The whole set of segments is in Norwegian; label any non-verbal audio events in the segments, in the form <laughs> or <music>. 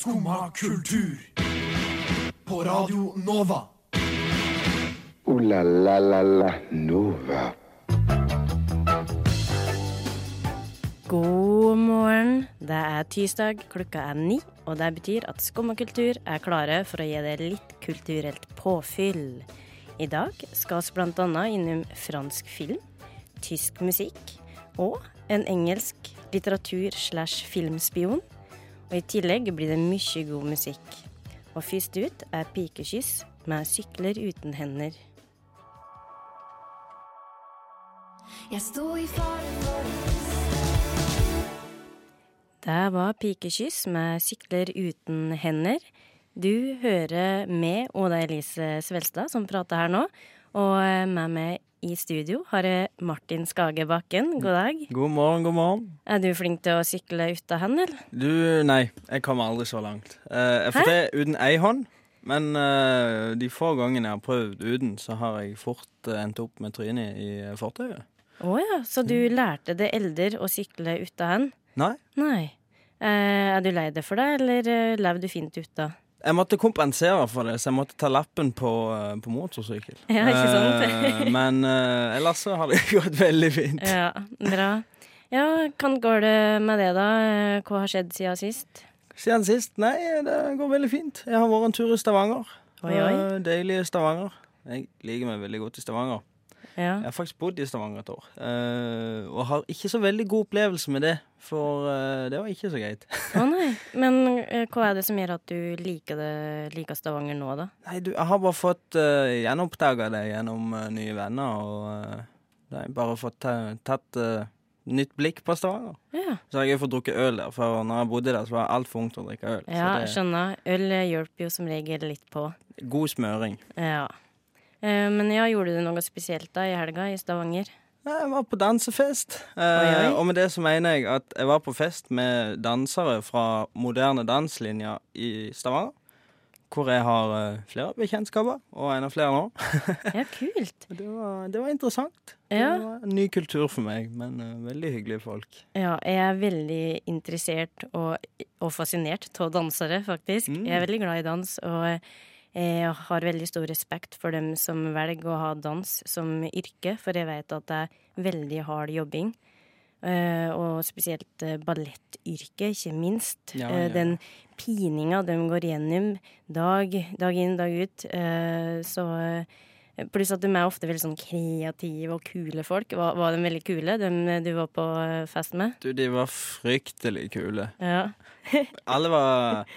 Skumma kultur. På Radio Nova. O-la-la-la-la Nova. God morgen. Det er tirsdag, klokka er ni, og det betyr at Skumma kultur er klare for å gi deg litt kulturelt påfyll. I dag skal vi annet innom fransk film, tysk musikk og en engelsk litteratur slash filmspion. Og i tillegg blir det mye god musikk. Og først ut er Pikekyss med 'Sykler uten hender'. Jeg sto i fare for Det var Pikekyss med 'Sykler uten hender'. Du hører med Oda Elise Svelstad som prater her nå. Og med meg i studio har jeg Martin Skage Bakken. God dag. God morgen, god morgen. Er du flink til å sykle uten hender? Du, nei, jeg kommer aldri så langt. Eh, jeg får til uten ei hånd, men eh, de få gangene jeg har prøvd uten, så har jeg fort eh, endt opp med trynet i eh, fortauet. Å ja, så du lærte det eldre å sykle uten hend? Nei, Nei. Eh, er du lei deg for det, eller eh, lever du fint uten? Jeg måtte kompensere for det, så jeg måtte ta lappen på, eh, på motorsykkel. <laughs> Ja, ikke sant? Eh, men eh, ellers så har det <laughs> gått veldig fint. Ja, bra. Ja, hvordan går det med det, da? Eh, Hva har skjedd siden sist? Siden sist? Nei, det går veldig fint. Jeg har vært en tur i Stavanger. Oi, oi. Eh, Deilige Stavanger. Jeg liker meg veldig godt i Stavanger. Ja. Jeg har faktisk bodd i Stavanger et år, eh, og har ikke så veldig god opplevelse med det, for eh, det var ikke så greit. <laughs> Å nei. Men eh, hva er det som gjør at du liker, det, liker Stavanger nå, da? Nei, du, jeg har bare fått uh, gjenoppdaga det gjennom eh, nye venner, og uh, bare fått ta, tatt eh, nytt blikk på Stavanger. Ja, Så har jeg fått drukket øl der, for når jeg bodde der, så var jeg altfor til å drikke øl. ja så det skjønner. Øl hjelper jo som regel litt på. er god smøring. Ja. Eh, Men ja, gjorde du noe spesielt da i helga i Stavanger? Jeg var på dansefest, eh, og med det så mener jeg at jeg var på fest med dansere fra moderne danslinja i Stavanger. Hvor jeg har eh, flere bekjentskaper, og enda flere nå. <laughs> Ja, kult. Det var, det var interessant. Ja. Det var en ny kultur for meg, men eh, veldig hyggelige folk. Ja, jeg er veldig interessert og, og fascinert av dansere, faktisk. Mm. Jeg er veldig glad i dans, og jeg har veldig stor respekt for dem som velger å ha dans som yrke, for jeg vet at det er veldig hard jobbing. Eh, og spesielt uh, ballettyrket, ikke minst. Ja, Eh, ja. den pininga de går gjennom dag, dag inn, dag ut. Eh, så eh, Pluss at de er ofte veldig sånn kreative og kule folk. Var, var de veldig kule, de du var på eh, fest med? Du, de var fryktelig kule. Ja. <laughs> Alle var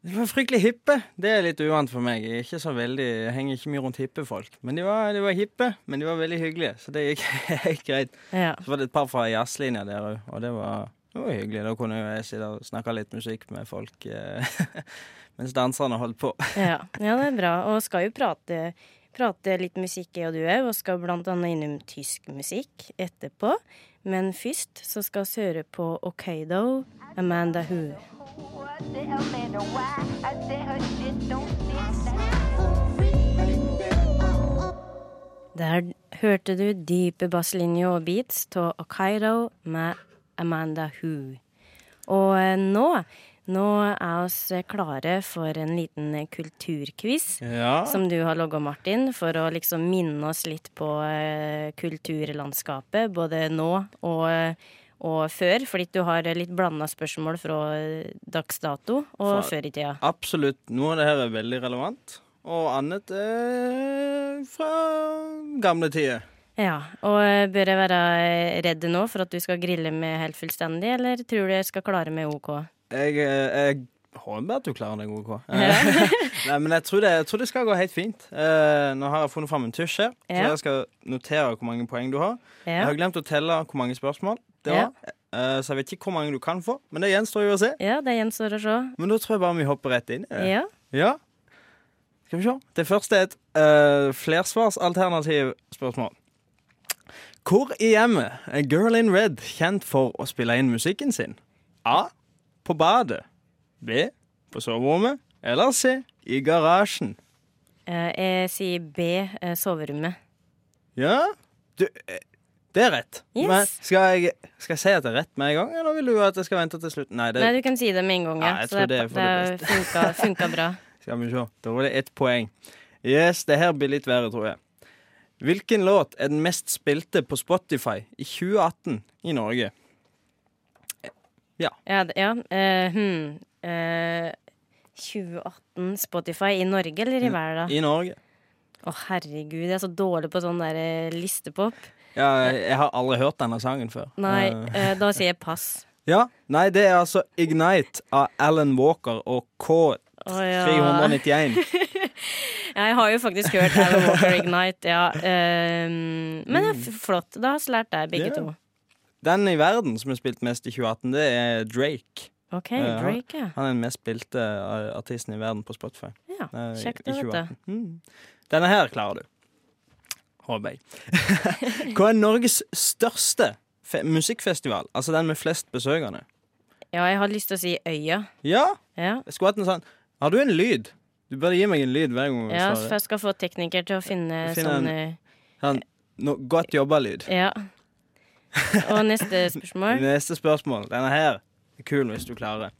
De var fryktelig hippe. Det er litt uvant for meg. Jeg, veldig, jeg henger ikke mye rundt hippe folk. Men de var, de var hippe, men de var veldig hyggelige, så det gikk <laughs> helt greit. ja. Så var det et par fra jazzlinja der òg, og det var, det var hyggelig. Da kunne jeg sitte og snakke litt musikk med folk eh, <laughs> mens danserne holdt på. Ja. ja, det er bra. Og skal jo prate, prate litt musikk, jeg og du òg, og skal blant annet innom tysk musikk etterpå. Men først så skal vi høre på Okaido, Amanda Hu. Der hørte du dype basslinjer og beats av Okaido med Amanda Hu. Og eh, nå, nå er vi klare for en liten kulturquiz. Ja. Som du har logga, Martin, for å liksom minne oss litt på eh, kulturlandskapet. Både nå og, eh, og før, fordi du har litt blanda spørsmål fra eh, dags dato og for, før i tida. Absolutt. Noe av det her er veldig relevant, og annet er fra gamle tider. Ja, og eh, Bør jeg være eh, redd nå for at du skal grille meg helt fullstendig, eller tror du jeg skal klare meg OK? Jeg, eh, jeg håper at du klarer deg OK. <laughs> Nei, men jeg tror, det, jeg tror det skal gå helt fint. Eh, nå har jeg funnet fram en tusj her, så jeg skal notere hvor mange poeng du har. Jeg har glemt å telle hvor mange spørsmål det var, eh, så jeg vet ikke hvor mange du kan få. Men det gjenstår jo å se. ja det gjenstår å se. Men da tror jeg bare vi hopper rett inn i det. Ja. Ja. Skal vi se. Det første er et uh, flersvarsalternativ spørsmål. Hvor i hjemmet er Girl in Red kjent for å spille inn musikken sin? A. På badet. B. På soverommet. Eller C. I garasjen. Eh, Jeg sier B, eh, soverommet. Ja? Du, eh, Det er rett. Yes. Men skal jeg, skal jeg si at det er rett med en gang, eller vil du at jeg skal vente til slutten? Nei, det Nei, du kan si det med en gang, ja. Jeg tror det er for det det funka, funka bra. <laughs> skal vi se. Da var det ett poeng. Yes, det her blir litt verre, tror jeg. Hvilken låt er den mest spilte på Spotify i 2018 i Norge? Ja, det- ja. Uh, hmm. uh, 2018 Spotify i Norge eller i verden? I Norge. Å, herregud, jeg er så dårlig på sånn der eh, listepop. Ja, jeg har aldri hørt denne sangen før. Nei, Eh, eh, da sier jeg pass. ja, Nei, det er altså Ignite av Alan Walker og K391. Oh, ja. Ja, jeg har jo faktisk hørt Alan Walker Ignite, ja. ehm, men det er flott. Da har vi lært deg, begge yeah. to. Den i verden som er spilt mest i 2018, det er Drake. OK, Ja. Drake, ja. Han er den mest spilte eh, artisten i verden på Spotify. ja. eh, Kjekt å vite. Mm. Denne her klarer du. Håper jeg. <laughs> Hva er Norges største fe musikkfestival? Altså den med flest besøkende? Ja, jeg har lyst til å si Øya. Ja, Ja. jeg skulle hatt en sånn Har du en lyd? Du bør gi meg en lyd hver gang ja, for jeg skal få tekniker til å finne, Finne sånn eh, Sånn, godt jobba-lyd. Ja. <laughs> Og neste spørsmål. Neste spørsmål. Denne her er kul hvis du klarer.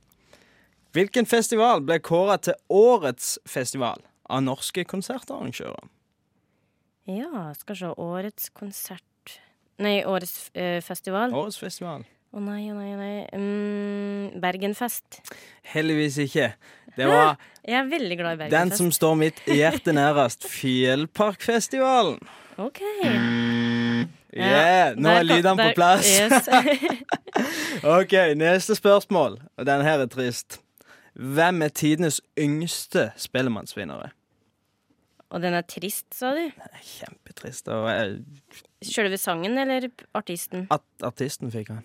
Hvilken festival ble kåra til årets festival av norske konsertarrangører? Ja, skal se. Årets konsert Nei, årets eh, festival. Årets festival? Å nei, å nei, å nei. Mm, Bergenfest. Heldigvis ikke. Det var Jeg er veldig glad i den som står mitt hjerte nærest. Fjellparkfestivalen. OK. Yeah, nå er lydene på plass. <laughs> OK, neste spørsmål. Og den her er trist. Hvem er tidenes yngste spellemannsvinnere? Og den er trist, sa du? Kjempetrist. Og jeg... Sjølve sangen eller artisten? at artisten fikk han.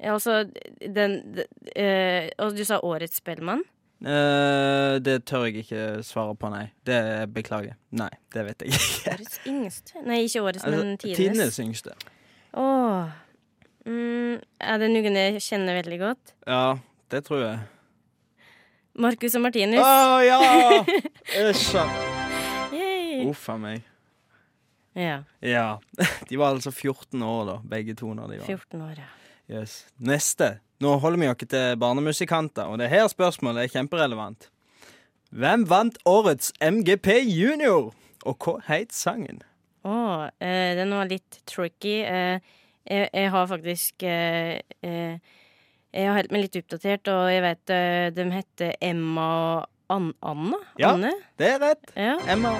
Ja, Altså, den den øh, Og du sa Årets Spellemann? Eh, det tør jeg ikke svare på, nei. Det beklager. Nei, det vet jeg ikke. Årets yngste? Nei, ikke årets, men Altså, tidenes. tidenes yngste. Åh. Mm, er det noen jeg kjenner veldig godt? Ja, det tror jeg. Marcus og Martinus. Å ja! <laughs> Æsj. Uff a meg. Ja. Ja. <laughs> De var altså 14 år, da, begge to. når de var 14 år, ja. yes. Neste. Nå holder vi oss til barnemusikanter, og det her spørsmålet er kjemperelevant. Hvem vant årets MGP Junior, og hva het sangen? Å, eh, den var litt tricky. Eh, jeg, jeg har faktisk eh, eh, Jeg har holdt meg litt oppdatert, og jeg vet eh, de heter Emma og An Anna? Ja. Anne? Det er rett. Ja. Emma.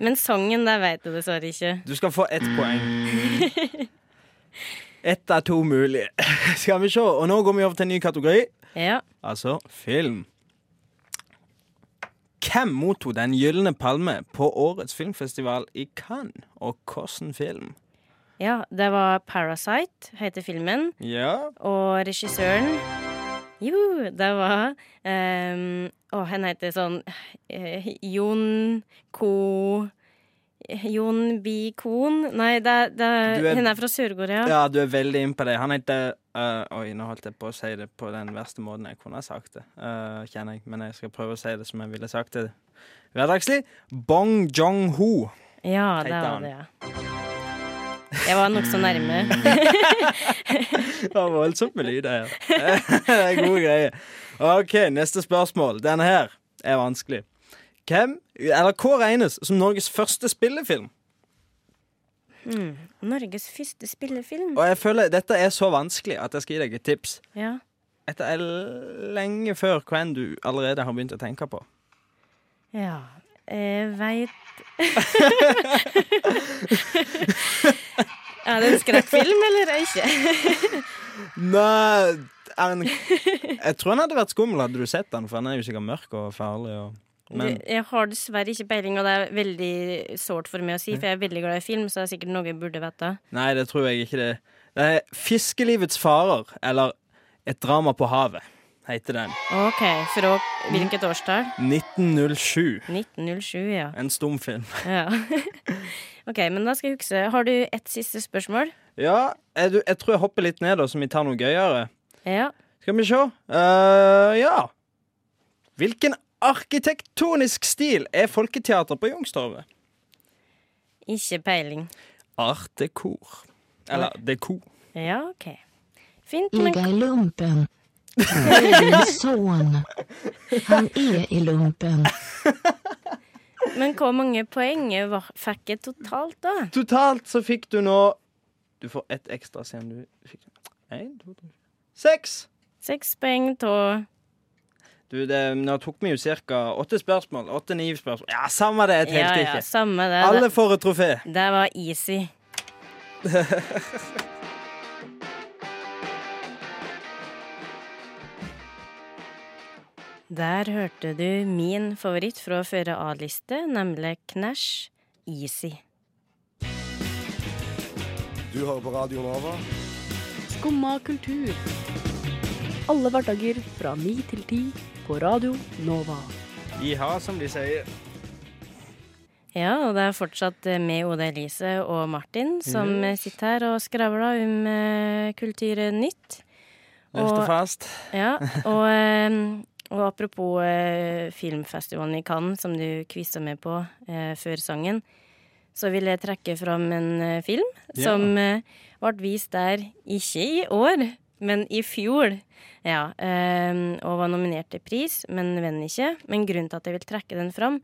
Men sangen, der vet jeg dessverre ikke. Du skal få ett poeng. <laughs> Ett av to mulige. <laughs> Skal vi se. Og nå går vi over til en ny kategori. Ja. Altså film. Hvem mottok Den gylne palme på årets filmfestival i Cannes, og hvilken film? ja, det var Parasite, heter filmen. Ja, Og regissøren Jo, det var um, Å, han heter sånn uh, Jon Ko Jon Bi Kon? Nei, det, det, er- hun er fra Sør-Korea. ja du er veldig inn på det. Han heter uh, Oi, nå holdt jeg på å si det på den verste måten jeg kunne ha sagt det, uh, kjenner jeg. Men jeg skal prøve å si det som jeg ville sagt det hverdagslig. Bong Jong-ho. Ja, det var det, ja. Jeg var nokså nærme. <laughs> Det var voldsomt med lyder her. <laughs> Det er gode greier. OK, neste spørsmål. Denne her er vanskelig. Hvem, eller hva regnes som Norges første spillefilm? Mm. Norges første spillefilm. Og jeg føler dette er så vanskelig at jeg skal gi deg et tips. Ja. Dette er lenge før hva enn du allerede har begynt å tenke på. ja. Jeg veit <laughs> Er det en skrekkfilm, eller ikke? Nei en... Jeg tror han hadde vært skummel hadde du sett den, for han er jo sikkert mørk og farlig. Og, men Jeg har dessverre ikke peiling, og det er veldig sårt for meg å si, for jeg er veldig glad i film, så det er sikkert noe jeg burde vite. nei, det tror jeg ikke det. Det er 'Fiskelivets farer', eller 'Et drama på havet', heter den. OK, fra hvilket årstall? 1907. 1907, ja. En stumfilm. <laughs> ja. OK, men da skal jeg huske. Har du ett siste spørsmål? Ja, jeg, jeg tror jeg hopper litt ned, da, så vi tar noe gøyere. Ja. Skal vi se. Uh, ja. Hvilken arkitektonisk stil er Folketeater på Youngstorget? Ikke peiling. Art artekor. Eller dekor. Ja, OK. Fint, men men i lumpen. <laughs> Det sønn. Han er i lumpen. Men hvor mange poeng var- fikk jeg totalt, da? Totalt så fikk du nå Du får ett ekstra siden du fikk Én, to, tre Seks! Seks poeng av Du, det, nå tok vi jo ca. åtte spørsmål. Åtte-ni spørsmål. Ja, samme det, telte Ja, ja, ikke. samme det. Alle Det, får et trofé. det var easy. <laughs> Der hørte du min favoritt fra føre A-liste, nemlig Knæsj, Easy. Du hører på Radio Nova. Skumma kultur. Alle hverdager fra ni til ti på Radio Nova. Jiha, som de sier. Ja, og det er fortsatt eh, med Oda Elise og Martin som eh, sitter her og skravler om eh, Kulturnytt. Løft og fast. Ja, <laughs> og, eh, og apropos filmfestivalen i Cannes, som du quiza med på eh, før sangen, så vil jeg trekke fram en film Ja. som ble vist der ikke i år, men i fjor. Ja, eh, og var nominert til pris, men vant ikke. Men grunnen til at jeg vil trekke den fram,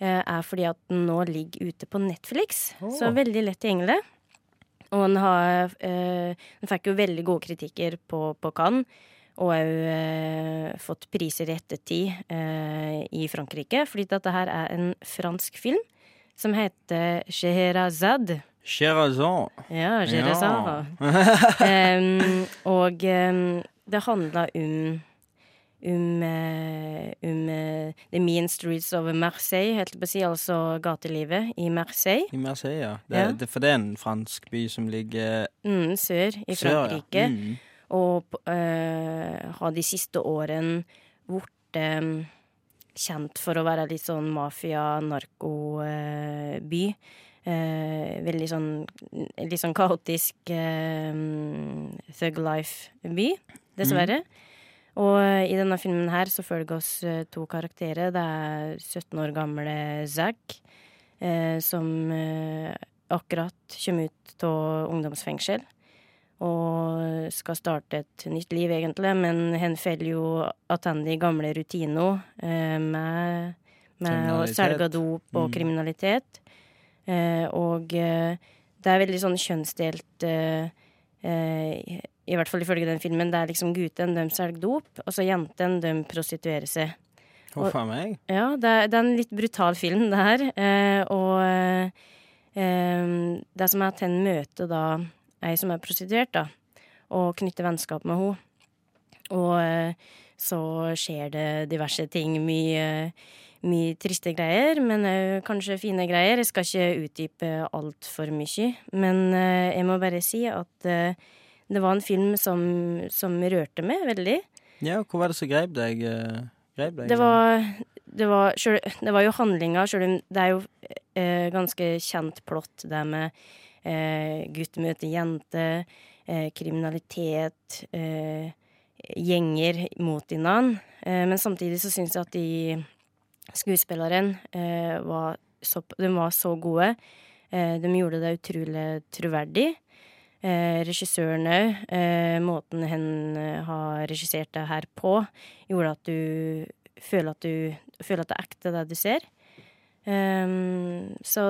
eh, er fordi at den nå ligger ute på Netflix. Så veldig lett tilgjengelig. Og den, har, eh, den fikk jo veldig gode kritikker på, på Cannes. Og òg fått priser i ettertid eh, i Frankrike. Fordi dette her er en fransk film som heter Scheherazade. Sherazan. Ja, Sherazara. Ja. um, <laughs> og um, det handla om om, um om eh, The Mean Streets of Marseille, helt på å si, altså gatelivet i Marseille. I Marseille, ja. Det, Ja. Det, for det er en fransk by som ligger Mm, sør i sør, ja. Frankrike. Mm. Og uh, har de siste årene blitt eh, kjent for å være litt sånn mafia-narkoby. Eh, veldig sånn litt sånn kaotisk eh, thug life-by, dessverre. Og eh, i denne filmen her så følger oss eh, to karakterer. Det er 17 år gamle Zack, eh, som eh, akkurat kommer ut av ungdomsfengsel og skal starte et nytt liv, egentlig. Men hen faller jo attende i gamle rutiner eh, med, med å selge dop og Mm. kriminalitet. Eh, og eh, det er veldig sånn kjønnsdelt eh, I hvert fall ifølge den filmen. Det er liksom gutten, de selger dop, og så jenten, de prostituerer seg. Huff a meg. Ja, det er, det er en litt brutal film, det her. Eh, og det som er at han møter da ei som er prostituert, da, og knytter vennskap med henne. Og så skjer det diverse ting. Mye, mye triste greier, men òg kanskje fine greier. Jeg skal ikke utdype altfor mye. Men eh, jeg må bare si at eh, det var en film som, som rørte meg veldig. Ja, hvor var det som greip deg? eh, Greip deg Det var, det var, selv, det var jo handlinga, sjøl om det er jo eh, ganske kjent plott, det med eh, gutt møter jente, eh, kriminalitet, gjenger mot hverandre. Men samtidig så syns jeg at de skuespillerne eh, var, så, de var så gode. Eh, de gjorde det utrolig troverdig. Eh, regissøren òg. Eh, måten hen eh, har regissert det her på, gjorde at du føler at du føler at det er ekte, det du ser. Ehm, så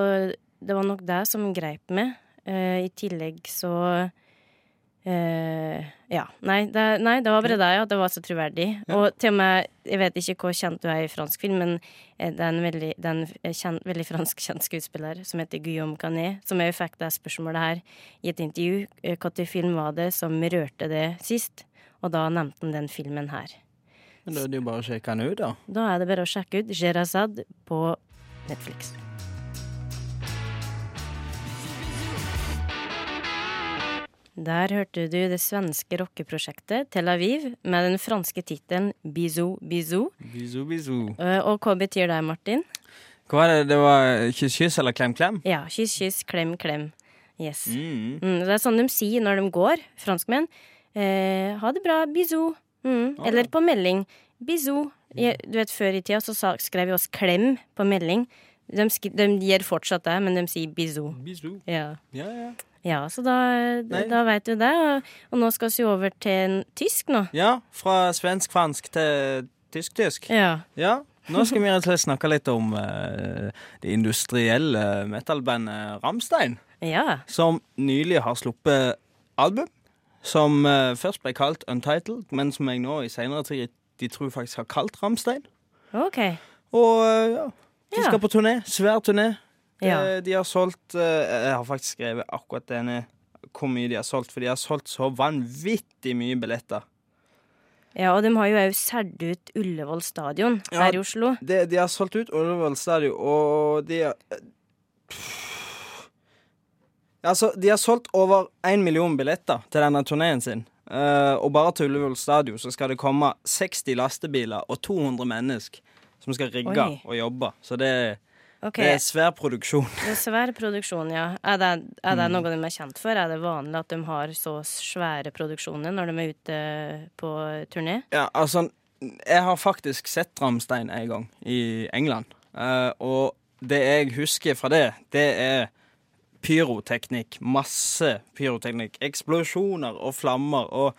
det var nok det som greip meg. Eh, I tillegg så eh, Ja. Nei det, nei, det var bare det, ja. Det var så troverdig. Og til og med Jeg vet ikke hvor kjent du er i fransk film, men eh, det er en veldig, er en eh, kjent, veldig fransk kjent skuespiller som heter Guillaume Canet, som jeg fikk det spørsmålet her i et intervju. Hvilken film var det som rørte det sist? Og da nevnte han den filmen her. Men da er det jo bare å sjekke den ut, da. Da er det bare å sjekke ut Sherazad på Netflix. Der hørte du det svenske rockeprosjektet Tel Aviv med den franske tittelen Bizou Bizou. Bizou bisou. Eh, Og hva betyr det, Martin? Hva var det? Det var kyss, kyss eller klem, klem? Ja, kyss, kyss, klem, klem. Yes. Mm. Mm, det er sånn de sier når de går, franskmenn. Eh, ha det bra, bizou. Mm. Ah. Eller på melding. Bizou. Du vet, Før i tida så skrev vi oss klem på melding. De, de gir fortsatt det, men de sier bizou. Bizou. Ja. Ja, ja. Ja, så da, Nei. da veit du det. Og, og nå skal vi over til tysk nå. ja, fra svensk-fransk til tysk-tysk. Ja. Ja, nå skal vi rett og slett snakke litt om uh, det industrielle metal-bandet Ramstein, Ja. som nylig har sluppet album, som uh, først ble kalt Untitled, men som jeg nå i senere tid de tror faktisk har kalt Ramstein. OK. Og uh, ja, de Ja. skal på turné, svær turné. Ja. Eh, De har solgt eh, Jeg har faktisk skrevet akkurat denne hvor mye de har solgt, for de har solgt så vanvittig mye billetter. Ja, og de har jo òg solgt ut Ullevål stadion Ja. her i Oslo. De, de har solgt ut Ullevål stadion, og de har Altså, de har solgt over én million billetter til denne turneen sin. Uh, og bare til Ullevål stadion så skal det komme 60 lastebiler og 200 mennesker som skal rigge Oi. og jobbe. Så det, Ok, det er svær produksjon. det er svær produksjon, ja. Er det, er Mm. noe de er kjent for? Er det vanlig at de har så svære produksjoner når de er ute på turné? Ja, altså Jeg har faktisk sett Ramstein en gang i England. Uh, og det jeg husker fra det, det er pyroteknikk. Masse pyroteknikk. Eksplosjoner og flammer og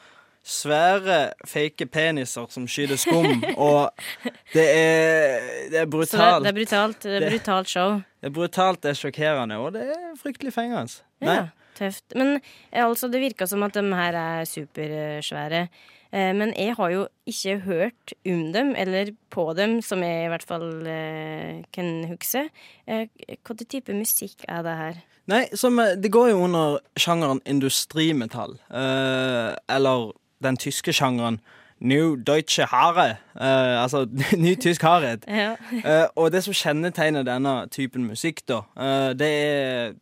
svære fake peniser som skyter skum. og det er, det er det, brutalt. det er brutalt. Det er brutalt show. Det er brutalt, det er sjokkerende, og det er fryktelig fengende. Ja, tøft. Men eh, altså, det virka som at de her er supersvære. Eh, Men jeg har jo ikke hørt om dem, eller på dem, som jeg i hvert fall eh, kan huske. Eh, Hva type musikk er det her? Nei, som, det går jo under sjangeren industrimetall. Eh, eller den tyske sjangeren New Deutsche Hare. Uh, altså <laughs> ny tysk hardhet. Ja. uh, og det som kjennetegner denne typen musikk, da, uh, det er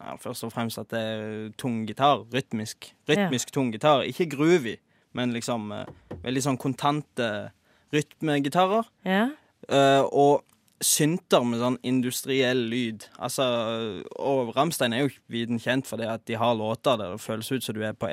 ja, først og fremst at det er tung gitar. Rytmisk. Rytmisk tung gitar. Ikke groovy, men liksom eh, veldig sånn kontante rytmegitarer. ja. Eh, og synter med sånn industriell lyd. Altså, og Ramstein er jo viden kjent for det at de har låter der det føles ut som du er på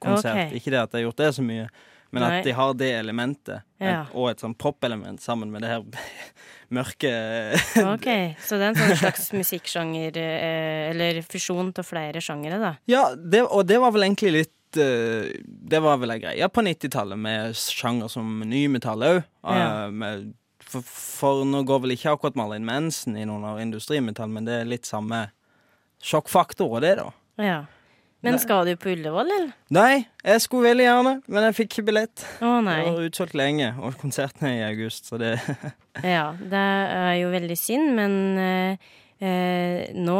EDM-konsert. Okay. Ikke det at de har gjort det så mye, men Nei. at de har det elementet. Ja. Et, og et sånn pop-element sammen med det her <laughs> mørke <laughs> OK. Så det er en sånn <laughs> slags musikksjanger, eh, eller fusjon av flere sjangere, da. Ja, det, og det var vel egentlig litt eh, Det var vel ei greie på 90-tallet, med sjanger som nymetall òg. Ja. for, for nå går vel ikke akkurat Marlene Manson noen av industrimetall, men det er litt samme sjokkfaktor og det, da. Ja. Men skal du på Ullevål, eller? Nei, jeg skulle veldig gjerne, men jeg fikk ikke billett. Å nei. Det var utsolgt lenge, og konserten er i august, så det <laughs> Ja, det er jo veldig synd, men eh, eh, nå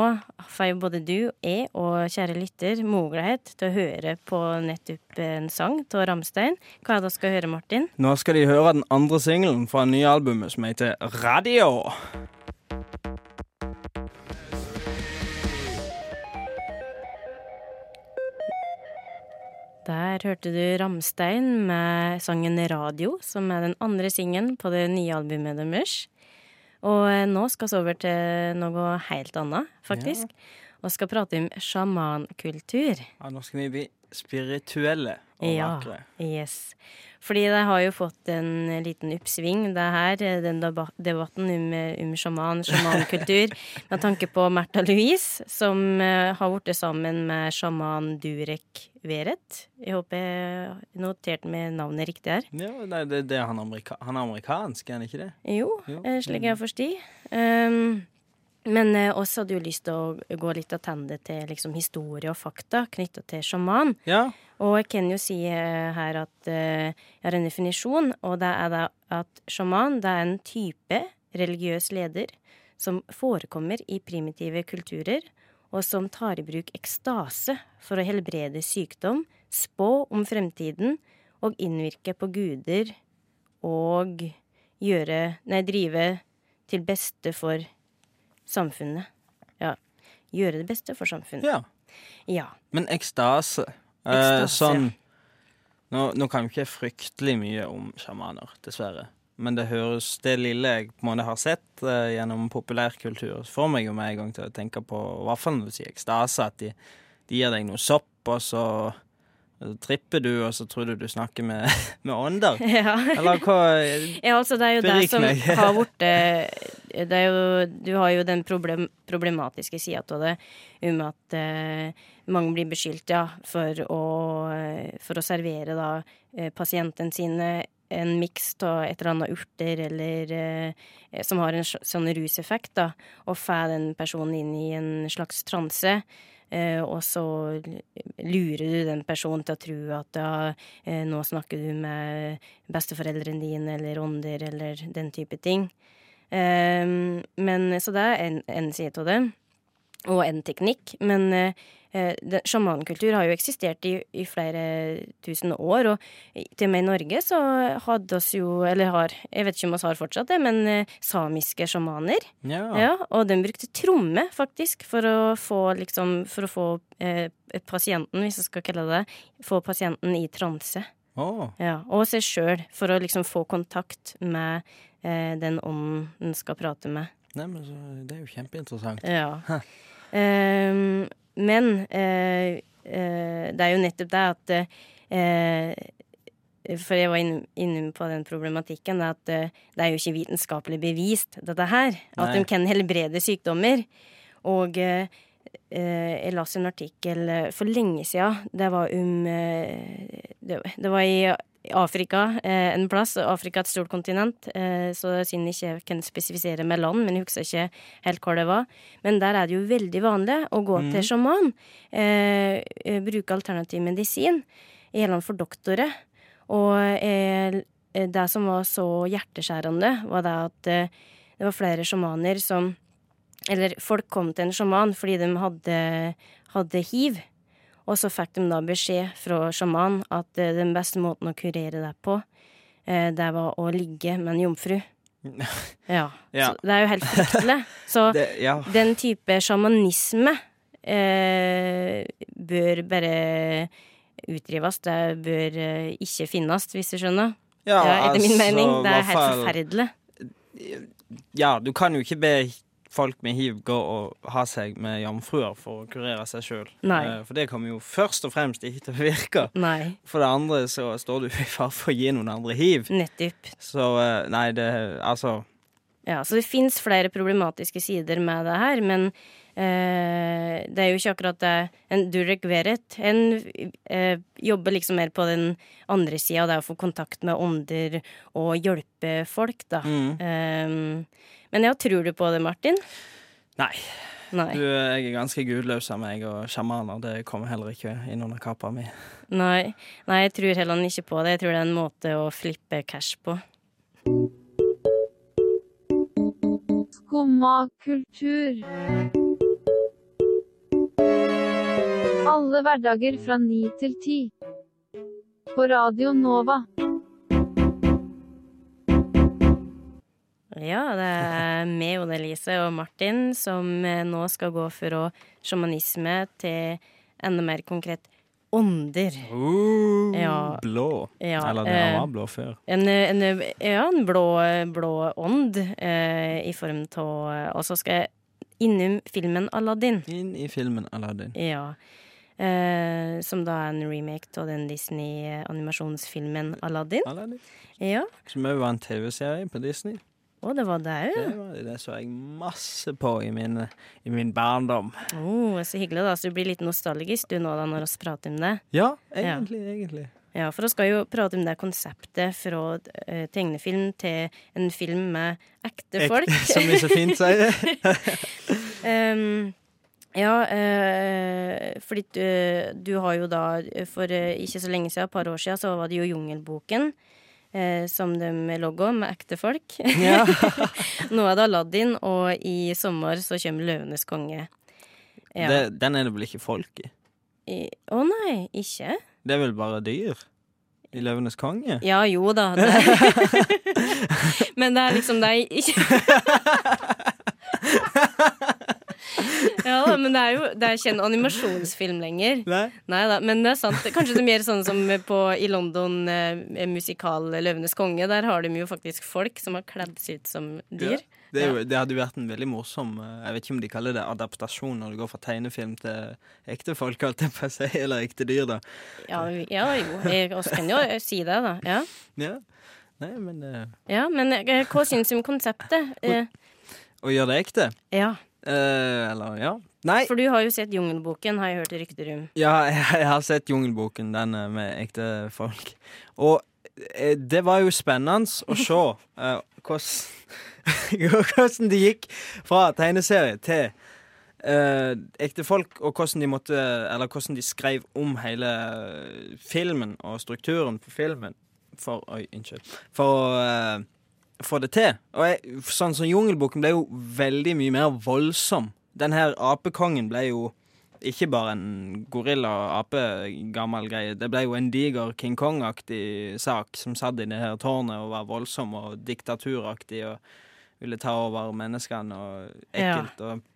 får jo både du, jeg og kjære lytter mulighet til å høre på nettopp en sang av Ramstein. Hva er det du skal høre, Martin? Nå skal de høre den andre singelen fra nye albumet som heter Radio. Der hørte du Ramstein med sangen Radio, som er den andre singen på det nye albumet deres. Og eh, nå skal vi over til noe helt annet, faktisk. Og skal prate om sjamankultur. Ja, nå skal vi bli spirituelle og Ja. Yes. Fordi det har jo fått en liten oppsving, det her, den debatten om, om sjaman, sjamankultur, <laughs> med tanke på Märtha Louise, som eh, har blitt sammen med sjaman Durek Veret. Jeg håper jeg noterte med navnet riktig her. Ja, nei, det, det er han, amerika han er amerikansk, er han ikke det? Jo, Jo. eh, slik jeg forstår. Um, men eh, også hadde jo lyst til å gå litt attende til liksom, historie og fakta knytta til sjaman. Ja. Og jeg kan jo si eh, her at eh, jeg har en definisjon, og det er da at sjaman det er en type religiøs leder som forekommer i primitive kulturer, og som tar i bruk ekstase for å helbrede sykdom, spå om fremtiden og innvirke på guder og gjøre Nei, drive til beste for samfunnet. Ja. Gjøre det beste for samfunnet. ja. Ja. Men ekstase, eh, Ekstase, sånn nå, nå kan vi ikke fryktelig mye om sjamaner, dessverre. Men det høres det lille jeg på en måte har sett eh, gjennom populærkultur, får meg jo med en gang til å tenke på, i hvert fall når du sier ekstase, at de, de gir deg noe sopp, og så så tripper du, og så tror du du snakker med, <laughs> med ånder. ja. Eller hva Ja, altså det er jo det som har blitt jo Du har jo den problem, problematiske sida av det om at eh, mange blir beskyldt, ja, for å, eh, for å servere da pasienten pasientene sine en miks av et eller annet urter eller eh, som har en sånn ruseffekt, da, og får den personen inn i en slags transe. Eh, og så lurer du den personen til å tro at ja, eh, nå snakker du med besteforeldrene dine eller ånder eller den type ting. Eh, men, så det er en, en side av det, og en teknikk. Men eh, eh, sjamankultur har jo eksistert i, i flere tusen år, og til og med i Norge så hadde oss jo, eller har, jeg vet ikke om oss har fortsatt det, men eh, samiske sjamaner. Ja. Ja, og den brukte tromme, faktisk, for å få liksom For å få eh, pasienten, hvis jeg skal kalle det det, få pasienten i transe. Å, Ja, og seg sjøl, for å liksom få kontakt med eh, den ånden en skal prate med. nei, men så, det er jo kjempeinteressant. Ja. <laughs> Ehm, men eh, eh, det er jo nettopp det at eh, For jeg var inn- inne på den problematikken at eh, det er jo ikke vitenskapelig bevist, dette her. At Nei. de kan helbrede sykdommer. Og eh, eh, jeg leste en artikkel eh, for lenge siden. Det var om eh, det, var i Afrika eh, en plass. Afrika er et stort kontinent, eh, så siden jeg ikke kan spesifisere med land, men jeg husker ikke helt hvor det var. Men der er det jo veldig vanlig å gå til sjaman. Eh, eh, bruke alternativ medisin. I land for doktorer. Og eh, det som var så hjerteskjærende, var det at eh, det var flere sjamaner som Eller folk kom til en sjaman fordi de hadde, hadde hiv. Og så fikk de da beskjed fra sjaman at eh, den beste måten å kurere det på, eh, det var å ligge med en jomfru. <laughs> Ja. Ja. Det er jo helt fryktelig. Så <laughs> Det, ja. den type sjamanisme eh, bør bare utdrives. Det bør eh, ikke finnes, hvis du skjønner. ja, Ja, etter min altså, mening. Det er helt forferdelig. Ja, du kan jo ikke be folk med hiv gå og ha seg med jomfruer for å kurere seg sjøl. For det kommer jo først og fremst ikke til å virke. Nei, For det andre så står du i fare for å gi noen andre hiv. nettopp. Så eh, nei, det Altså Ja, så det fins flere problematiske sider med det her, men eh, det er jo ikke akkurat det en Durek Veret En eh, jobber liksom mer på den andre sida, det er å få kontakt med ånder og hjelpe folk, da. mm. Eh, men ja, tror du på det, Martin? Nei. Nei. Du, jeg er ganske gudløs av meg, og sjamaner det kommer heller ikke inn under kappa mi. Nei. Nei, jeg tror heller ikke på det. Jeg tror det er en måte å flippe cash på. Skumma kultur. Alle hverdager fra ni til ti. På Radio Nova. Ja, det er meg, Oda Elise og Martin som eh, nå skal gå fra sjamanisme til enda mer konkret ånder. Uh, Ja. Blå. Ja, Eller den eh, var blå før. En, en, ja, en blå, blå ånd eh, i form av Og så skal jeg innom filmen Aladdin. Inn i filmen Aladdin. Ja. Eh, som da er en remake av den Disney-animasjonsfilmen Aladdin. Aladdin. Ja. Som òg var en TV-serie på Disney. Og det var deg, jo. Det, var, det så jeg masse på i min, i min barndom. Oh, så hyggelig, da. Så du blir litt nostalgisk du nå da når vi prater om det. Ja, egentlig, egentlig. Ja, for vi skal jo prate om det konseptet fra uh, tegnefilm til en film med ekte folk. Ek- <laughs> Som vi så fint sier. <laughs> <laughs> um, ja, uh, fordi du, du har jo da For uh, ikke så lenge siden, et par år siden, så var det jo Jungelboken. Eh, som de logger med ekte folk. Ja. <laughs> Nå er det Aladdin, og i sommer så kommer Løvenes konge. Ja. Det, den er det vel ikke folk i? I- Å nei, ikke? Det er vel bare dyr? I Løvenes konge? Ja, jo da. Det. <laughs> <laughs> Men det er liksom deg ikke <laughs> Ja da, men det er jo Det er ikke en animasjonsfilm lenger. Nei? Nei da, men det er sant. Kanskje det er mer sånn som på, i London, eh, musikal 'Løvenes konge'. Der har de jo faktisk folk som har kledd seg ut som dyr. Det, er jo, det hadde jo vært en veldig morsom eh, Jeg vet ikke om de kaller det adaptasjon når det går fra tegnefilm til ekte folk, å si, eller ekte dyr, da. Ja, ja jo, Vi kan jo si det, da. Ja. Ja. Nei, men uh... Ja, men eh, hva syns du om konseptet? Eh, Å gjøre det ekte? ja, Eh, eller, ja. Nei. for du har jo sett Jungelboken, har jeg hørt rykter om. Ja, jeg, jeg har sett Jungelboken, den eh, med ekte folk. Og eh, det var jo spennende å se <laughs> hvordan <laughs> hvordan det gikk fra tegneserie til uh, ekte folk, og hvordan de måtte Eller hvordan de skrev om hele filmen og strukturen på filmen for Oi, unnskyld. For å få det til. Og jeg, sånn som Jungelboken ble jo veldig mye mer voldsom. Den her apekongen ble jo ikke bare en gorilla-ape-gammel greie. Det ble jo en diger King Kong-aktig sak som satt i det her tårnet og var voldsom og diktaturaktig og ville ta over menneskene og ekkelt. Og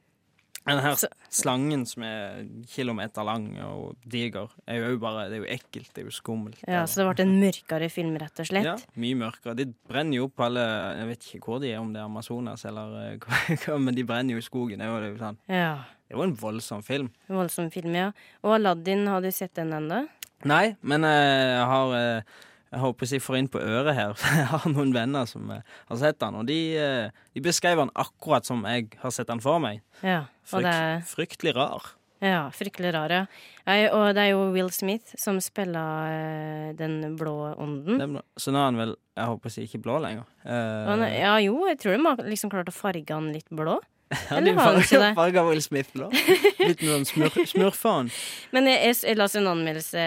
den her slangen som er kilometer lang og diger, er jo bare Det er jo ekkelt, det er jo skummelt. Ja, Så det ble en mørkere film, rett og slett? Ja, mye mørkere. De brenner jo opp alle Jeg vet ikke hvor de er, om det er Amazonas eller eh, hva, <laughs> hva, men de brenner jo i skogen. Det var jo sånn. Ja. Det var en voldsom film. Voldsom film, ja. Og Aladdin, har du sett den ennå? Nei, men eh, jeg har eh, Jeg håper jeg får inn på øret her. <laughs> for Jeg har noen venner som eh, har sett han, og de, eh, de beskrev han akkurat som jeg har sett han for meg. Ja. Frykt, er Fryktelig rar. ja, fryktelig rar, ja. Og det er jo Will Smith som spiller eh, den blå ånden. Så nå er han vel Jeg håper jeg ikke blå lenger. Uh... Ja, jo, jeg tror de har liksom klart å farge han litt blå. Han det? farga <laughs> Will Smith nå. Litt sånn smur, <laughs> smurfeånd. Men jeg, jeg, jeg leste en anmeldelse,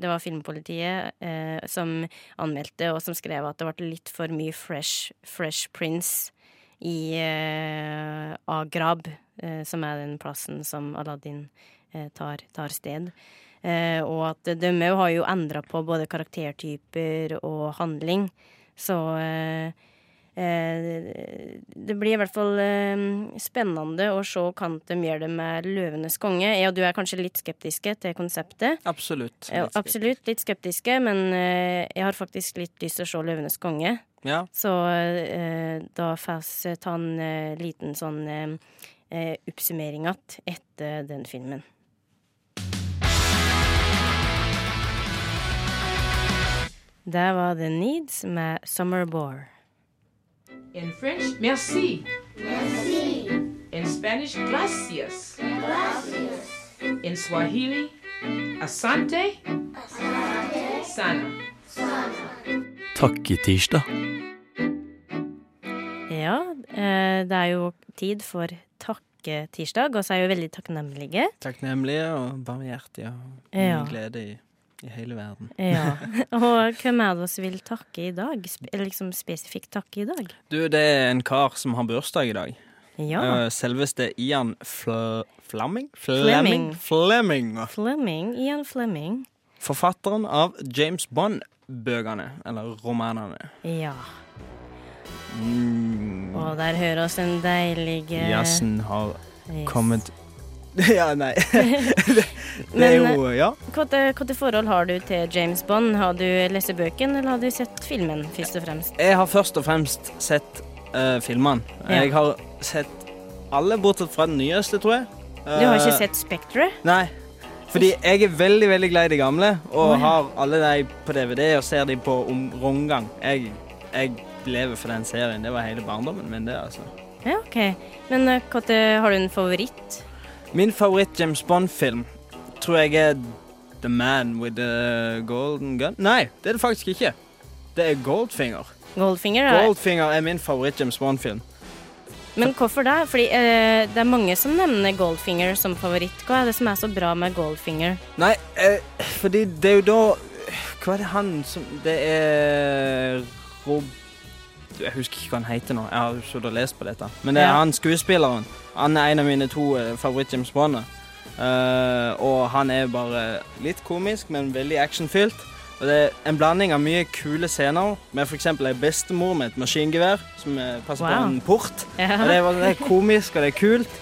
det var Filmpolitiet, eh, som anmeldte, og som skrev at det ble litt for mye Fresh, fresh Prince i eh, Agrab, eh, som er den plassen som Aladdin eh, tar, tar sted. Eh, og at de òg har jo endra på både karaktertyper og handling. Så eh, eh, det blir i hvert fall eh, spennende å se hva de gjør det med 'Løvenes konge'. Jeg og du er kanskje litt skeptiske til konseptet. Absolutt. Ja, absolutt litt skeptiske, men eh, jeg har faktisk litt lyst til å se 'Løvenes konge'. Ja. Så eh, da får vi ta en eh, liten sånn eh, eh, oppsummering igjen etter den filmen. Det var The Needs med Summer Bore. In French, merci. Merci. In Spanish, gracias. Gracias. In Swahili, asante. Asante. Sana. Takketirsdag. Ja, eh, det er jo tid for takketirsdag, og så er vi veldig takknemlige. Takknemlige og barmhjertige og Ja. glede i, i hele verden. Ja. <laughs> Og hvem er det som vil takke i dag? Eller liksom spesifikt takke i dag? Du, det er en kar som har bursdag i dag. Ja. Eh, selveste Ian Fl Flamming? Fleming. Fleming. Fleming. Ian Fleming. Forfatteren av James Bond-bøkene, eller romanene. Ja. Mm. Og der hører oss en deilig Jazzen har yes. kommet <laughs> Ja, nei. <laughs> det, det Men, er jo Ja. Hvilket forhold har du til James Bond? Har du lest bøken, eller har du sett filmen, først og fremst? Jeg har først og fremst sett uh, filmene. Ja. Jeg har sett alle bortsett fra den nyeste, tror jeg. Du har ikke Eh, sett Spectre? Nei. Fordi jeg er veldig veldig glad i de gamle, og oh, ja. har alle de på DVD og ser de på om rundgang. Jeg, jeg lever for den serien. Det var hele barndommen min, det, altså. Ja, OK. Men hvilket- har du en favoritt? Min favoritt James Bond-film tror jeg er The Man with the Golden Gun. Nei, det er det faktisk ikke. Det er Goldfinger. Goldfinger? Er, Goldfinger er min favoritt James Bond-film. men hvorfor det? Fordi eh, det er mange som nevner Goldfinger som favoritt. Hva er det som er så bra med Goldfinger? Nei, eh, fordi det er jo da Hva er det han som Det er Rob... Jeg husker ikke hva han heter nå. Jeg har sittet og lest på dette. Men det er han skuespilleren. Han er en av mine to uh, favoritt-James Bond. Uh, og han er bare litt komisk, men veldig actionfylt. Og det er en blanding av mye kule scener, med f.eks. ei bestemor med et maskingevær som eh, passer Wow. på en port. Ja. Og det er, det er komisk, og det er kult.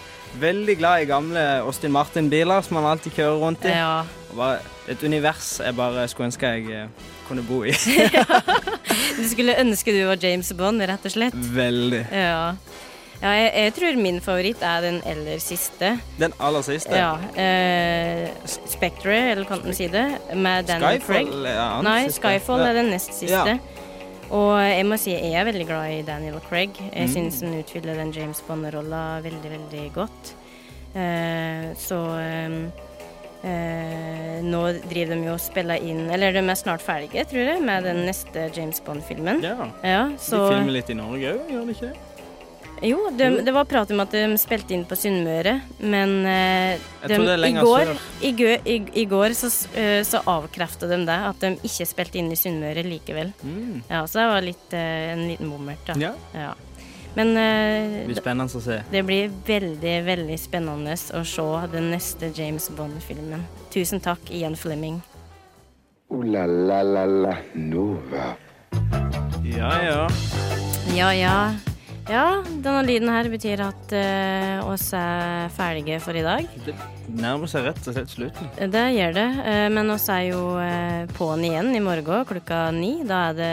Veldig glad i gamle Austin Martin-biler som han alltid kjører rundt i. Ja. Et univers jeg bare skulle ønske jeg eh, kunne bo i. <laughs> Du skulle ønske du var James Bond, rett og slett. Veldig. Ja. ja jeg, jeg tror min favoritt er den aller siste. Den aller siste. Ja. Eh, Spectre, eller kan man si det, med Daniel Skyfall er Ja, Nei, siste. Skyfall er den nest siste. Ja. Og jeg må si jeg er veldig glad i Daniel Craig. Jeg Mm. synes han utfyller den James Bond-rolla veldig, veldig godt. Eh, så eh, eh, nå driver de jo og spiller inn Eller de er snart ferdige, tror jeg, med den neste James Bond-filmen. Ja. Ja, De filmer litt i Norge òg, gjør de ikke det? Jo, de, det var prat om at de spilte inn på Sunnmøre, men eh, de, i, går, i, i, i går så, eh, så avkrefta de det, at de ikke spilte inn i Sunnmøre likevel. Mm. Ja, så det var litt, eh, en liten bommert, da. Ja. Ja. Men eh, Det blir spennende å se. det blir veldig, veldig spennende å se den neste James Bond-filmen. Tusen takk, Ian Fleming. Ooh la la la la Nova. Ja, ja. Ja, ja. Ja, denne lyden her betyr at eh, oss er ferdige for i dag. Det nærmer seg rett og slett slutten. Det gjør det, Uh, men oss er jo uh, på'n igjen i morgen klokka ni. Da er det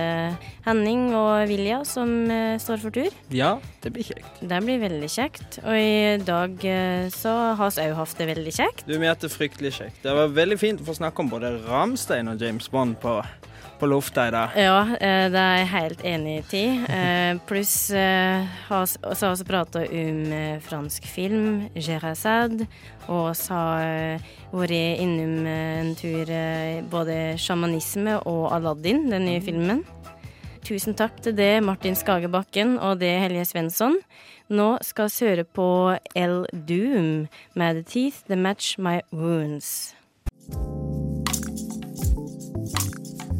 Henning og Vilja som uh, står for tur. Ja, det blir kjekt. Det blir veldig kjekt. Og i dag eh, så har vi òg hatt det veldig kjekt. Du, vi har hatt det fryktelig kjekt. Det var veldig fint å få snakke om både Ramstein og James Bond på, på lufta i dag. Ja, eh, det er jeg helt enig i. Eh, Pluss eh, har- så har vi også prata om fransk film, Gerazade, og vi har vært innom en tur både sjamanisme og Aladdin, den nye filmen. Tusen takk til det, Martin Skagebakken, og det, Helje Svensson. Nå skal vi høre på El Doom med The Teeth The Match My Wounds.